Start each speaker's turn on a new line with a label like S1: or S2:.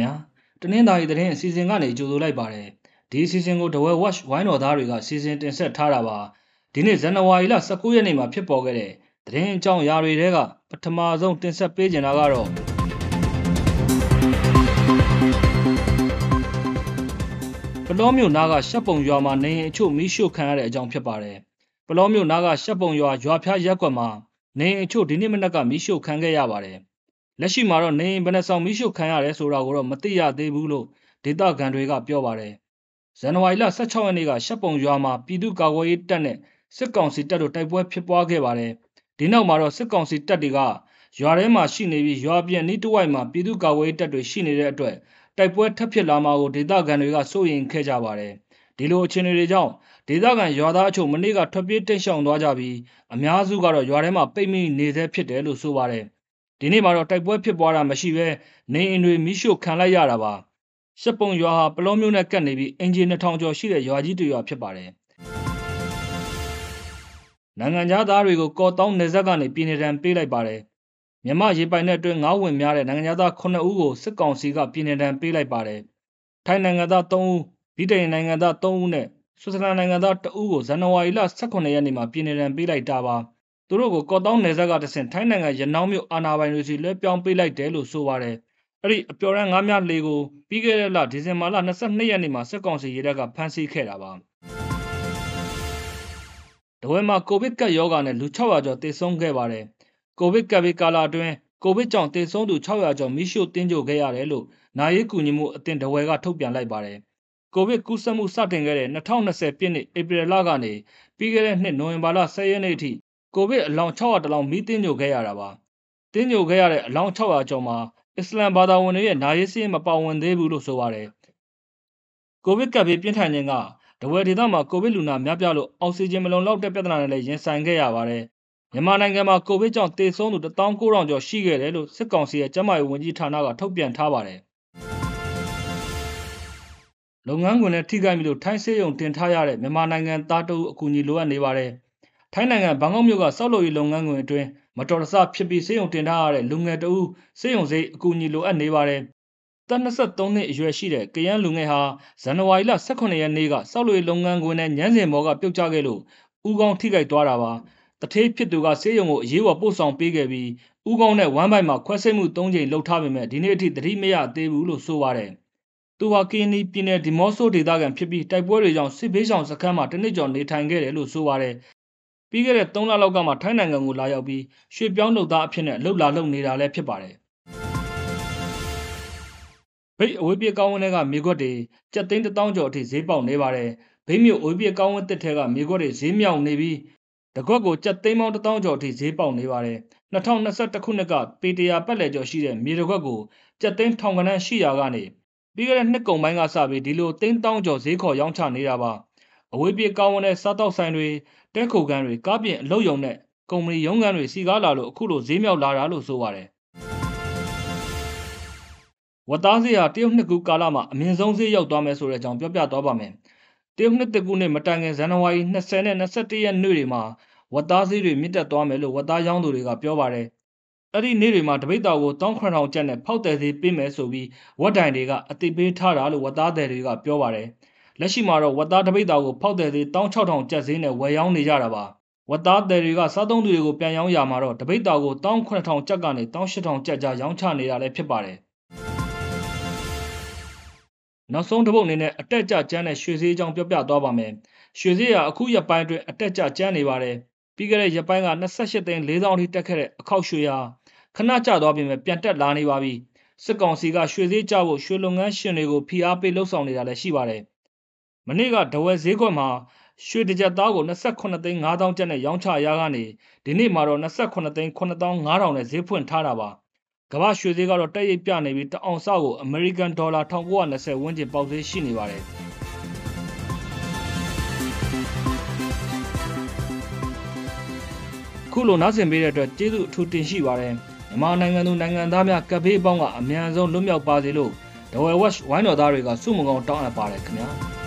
S1: ဗျာတနင်္သာရီသတင်းအစီအစဉ်ကနေကြိုဆိုလိုက်ပါတယ်ဒီအစီအစဉ်ကို The Well Watch ဝိုင်းတော်သားတွေကစီစဉ်တင်ဆက်ထားတာပါဒီနေ့ဇန်နဝါရီလ19ရက်နေ့မှာဖြစ်ပေါ်ခဲ့တဲ့သတင်းအကြောင်းအရာတွေထဲကပထမဆုံးတင်ဆက်ပေးကြတာကတော့ပလောမျိုးနားကရှက်ပုံရွာမှာနေရင်အချို့မီးရှို့ခံရတဲ့အကြောင်းဖြစ်ပါတယ်ပလောမျိုးနားကရှက်ပုံရွာရွာဖျားရက်ကွက်မှာနေရင်အချို့ဒီနေ့မနက်ကမီးရှို့ခံခဲ့ရပါတယ် လက်ရှိမှာတော့နေရင်ဘယ်နှဆောင်မီးရှို့ခံရတယ်ဆိုတာကိုတော့မသိရသေးဘူးလို့ဒေသခံတွေကပြောပါတယ်ဇန်နဝါရီလ16ရက်နေ့ကရှက်ပုံရွာမှာပြည်သူ့ကာကွယ်ရေးတပ်နဲ့စစ်ကောင်စီတပ်တို့တိုက်ပွဲဖြစ်ပွားခဲ့ပါတယ်ဒီနောက်မှာတော့စစ်ကောင်စီတပ်တွေကရွာထဲမှာရှိနေပြီးရွာပြန်နီးတဝိုက်မှာပြည်သူ့ကာကွယ်ရေးတပ်တွေရှိနေတဲ့အတွက်တိုက်ပွဲထပ်ဖြစ်လာမှာကိုဒေသခံတွေကစိုးရိမ်ခဲ့ကြပါတယ်ဒီလိုအခြေအနေတွေကြောင့်ဒေသခံရွာသားအချို့မနေ့ကထွက်ပြေးတိတ်ရှောင်သွားကြပြီးအများစုကတော့ရွာထဲမှာပိတ်မိနေသေးဖြစ်တယ်လို့ဆိုပါတယ် ဒီနေ့မှာတော့တိုက်ပွဲဖြစ်ပွားတာမရှိပဲနေအိမ်တွေမိရှို့ခံလိုက်ရတာပါရှစ်ပုံရွာဟာပလောမျိုးနဲ့ကပ်နေပြီးအင်ဂျင်2000ကျော်ရှိတဲ့ရွာကြီးတရွာဖြစ်ပါတယ်နိုင်ငံသားတွေကိုကော်တောင်းနယ်စပ်ကနေပြည်နယ်တံပေးလိုက်ပါတယ်မြမရေပိုင်တဲ့အတွင်းငါးဝင်များတဲ့နိုင်ငံသား9ဦးကိုစစ်ကောင်စီကပြည်နယ်တံပေးလိုက်ပါတယ်ထိုင်းနိုင်ငံသား3ဦးဗြိတိန်နိုင်ငံသား3ဦးနဲ့ဆွစ်ဇာလန်နိုင်ငံသား2ဦးကိုဇန်နဝါရီလ18ရက်နေ့မှာပြည်နယ်တံပေးလိုက်တာပါ။ သူတို့ကိုကော့တောင်းနယ်စပ်ကတဆင့်ထိုင်းနိုင်ငံရနောင်းမြို့အာဏာပိုင်တွေစီလွှဲပြောင်းပေးလိုက်တယ်လို့ဆိုပါတယ်။အဲ့ဒီအပျော်ရမ်းငါးများလေကိုပြီးခဲ့တဲ့လဒီဇင်ဘာလ22ရက်နေ့မှာစစ်ကောင်စီရဲတပ်ကဖမ်းဆီးခဲ့တာပါ။တဝဲမှာကိုဗစ်ကပ်ရောဂါနဲ့လူ600ကျော်သေဆုံးခဲ့ပါတယ်။ကိုဗစ်ကပ်ဘေးကာလအတွင်းကိုဗစ်ကြောင့်သေဆုံးသူ600ကျော်မိရှုတင်းကြိုခဲ့ရတယ်လို့နိုင်ရေးကူညီမှုအသင်းတဝဲကထုတ်ပြန်လိုက်ပါတယ်။ကိုဗစ်ကူးစက်မှုစတင်ခဲ့တဲ့2020ပြည့်နှစ်ဧပြီလကနေပြီးခဲ့တဲ့နှစ်နိုဝင်ဘာလ10ရက်နေ့အထိ ကိုဗစ်အလောင်း600တလောင်းမီးတင်းညိုခဲ့ရတာပါ။တင်းညိုခဲ့ရတဲ့အလောင်း600ကျော်မှာအစ္စလမ်ဘာသာဝင်တွေရဲ့နာရေးစည်းမပါဝင်သေးဘူးလို့ဆိုပါတယ်။ကိုဗစ်ကပ်ဘေးပြင်းထန်ခြင်းကတဝဲဒေသမှာကိုဗစ်လူနာများပြားလို့အောက်ဆီဂျင်မလုံလောက်တဲ့ပြဿနာနဲ့လည်းရင်ဆိုင်ခဲ့ရပါတယ်။မြန်မာနိုင်ငံမှာကိုဗစ်ကြောင့်သေဆုံးသူ19000ကျော်ရှိခဲ့တယ်လို့စစ်ကောင်စီရဲ့ကျန်းမာရေးဝန်ကြီးဌာနကထုတ်ပြန်ထားပါတယ်။လုပ်ငန်းခွင်နဲ့ထိခိုက်ပြီလို့ထိုင်းစေးရုံတင်ထားရတဲ့မြန်မာနိုင်ငံသားတို့အကူအညီလိုအပ်နေပါတယ်။ ထိုင်းနိုင်ငံဘန်ကောက်မြို့ကစောက်လုပ်ရေးလုပ်ငန်းခွင်အတွင်းမတော်တဆဖြစ်ပြီးစေယုံတင်ထားရတဲ့လူငယ်တဦးစေယုံစိတ်အကူအညီလိုအပ်နေပါတယ်။တ23နှစ်အရွယ်ရှိတဲ့ကရန်လူငယ်ဟာဇန်နဝါရီလ18ရက်နေ့ကစောက်လုပ်ရေးလုပ်ငန်းခွင်နဲ့ညမ်းစင်ဘော်ကပြုတ်ကျခဲ့လို့ဥကောင်းထိခိုက်သွားတာပါ။တထေးဖြစ်သူကစေယုံကိုအရေးပေါ်ပို့ဆောင်ပေးခဲ့ပြီးဥကောင်းနဲ့ဝမ်းပိုက်မှာခွဲစိတ်မှု၃ချိန်လှုပ်ထားပေမဲ့ဒီနေ့အထိသတိမရသေးဘူးလို့ဆိုပါတယ်။သူဟာကင်းနီပြည်နယ်ဒီမော့ဆိုဒေသခံဖြစ်ပြီးတိုက်ပွဲတွေကြောင့်စစ်ဘေးရှောင်စခန်းမှာတနစ်ကျော်နေထိုင်ခဲ့တယ်လို့ဆိုပါတယ် ပြီးခဲ့တဲ့3လလောက်ကမှထိုင်းနိုင်ငံကိုလာရောက်ပြီးရွှေပြောင်းလုပ်သားအဖြစ်နဲ့လှုပ်လာလှုပ်နေတာလည်းဖြစ်ပါတယ်။ဗိတ်အဝေးပြေကောင်းဝင်းတွေကမြေခွက်တွေကြက်သိန်း1000ကျော်အထိဈေးပေါက်နေပါတယ်။ဗိတ်မြို့အဝေးပြေကောင်းဝင်းတစ်ထဲကမြေခွက်တွေဈေးမြောက်နေပြီးတကွက်ကိုကြက်သိန်းပေါင်း1000ကျော်အထိဈေးပေါက်နေပါတယ်။2021ခုနှစ်ကပေတရာပတ်လည်ကျော်ရှိတဲ့မြေတကွက်ကိုကြက်သိန်းထောင်ကနန်းရှိရာကနေပြီးခဲ့တဲ့နှစ်ကုန်ပိုင်းကစပြီးဒီလိုသိန်း1000ကျော်ဈေးခေါ်ရောင်းချနေတာပါ။ အဝေးပြေကောင်းဝန်းတဲ့စားတောက်ဆိုင်တွေတဲခိုခန်းတွေကားပြင်အလုပ်ရုံနဲ့ကုမ္ပဏီရုံးခန်းတွေစီကားလာလို့အခုလိုဈေးမြောက်လာတာလို့ဆိုပါတယ်ဝတ်သားဈေးဟာတရုတ်နှစ်ကူကာလမှာအမြင့်ဆုံးဈေးရောက်သွားမယ်ဆိုတဲ့အကြောင်းပြောပြသွားပါမယ်တရုတ်နှစ်တကူနဲ့မတိုင်ခင်ဇန်နဝါရီ20နဲ့21ရက်နေ့တွေမှာဝတ်သားဈေးတွေမြင့်တက်သွားမယ်လို့ဝတ်သားရောင်းသူတွေကပြောပါတယ်အဲ့ဒီနေ့တွေမှာတပိတ်တော်ကို19000ကျပ်နဲ့ဖောက်တယ်ဈေးပေးမယ်ဆိုပြီးဝတ်တိုင်တွေကအတိပေးထားတာလို့ဝတ်သားတယ်တွေကပြောပါတယ်။ လက်ရှိမှာတော့ဝက်သားတပိတ်သားကိုဖောက်တယ်သေး16000ကျပ်ဈေးနဲ့ဝယ်ရောင်းနေကြတာပါဝက်သားတယ်တွေကစားသုံးသူတွေကိုပြန်ရောင်းရမှာတော့တပိတ်သားကို18000ကျပ်ကနေ18000ကျပ်ကြားရောင်းချနေတာလည်းဖြစ်ပါတယ်နောက်ဆုံးတစ်ပုတ်အနေနဲ့အတက်ကြကျန်းတဲ့ရွှေစည်းအကြောင်းပြောပြသွားပါမယ်ရွှေစည်းကအခုရက်ပိုင်းအတွင်းအတက်ကြကျန်းနေပါတယ်ပြီးခဲ့တဲ့ရက်ပိုင်းက28သိန်း4000ထိတက်ခဲ့တဲ့အခောက်ရွှေဟာခဏကျသွားပြင်မဲ့ပြန်တက်လာနေပါပြီစစ်ကောင်စီကရွှေစည်းကြဖို့ရွှေလုပ်ငန်းရှင်တွေကိုဖိအားပေးလှုံ့ဆော်နေတာလည်းရှိပါတယ် မနေ့ကဒဝဲဈေးကွက်မှာရွှေတကြက်သားကို28သိန်း5000ကျပ်နဲ့ရောင်းချရာကနေဒီနေ့မှာတော့28သိန်း9500နဲ့ဈေးဖွင့်ထားတာပါကမ္ဘာရွှေဈေးကတော့တက်ရိပ်ပြနေပြီးတအောင်စကို American Dollar 1920ဝန်းကျင်ပေါက်ဈေးရှိနေပါတယ်ခုလိုနားဆင်ပေးတဲ့အတွက်ကျေးဇူးအထူးတင်ရှိပါတယ်မြန်မာနိုင်ငံသူနိုင်ငံသားများကပ်ဘေးအပေါင်းကအမြန်ဆုံးလွတ်မြောက်ပါစေလို့ The West ဝိုင်းတော်သားတွေကစုမုံကောင်းတောင်းအပ်ပါတယ်ခင်ဗျာ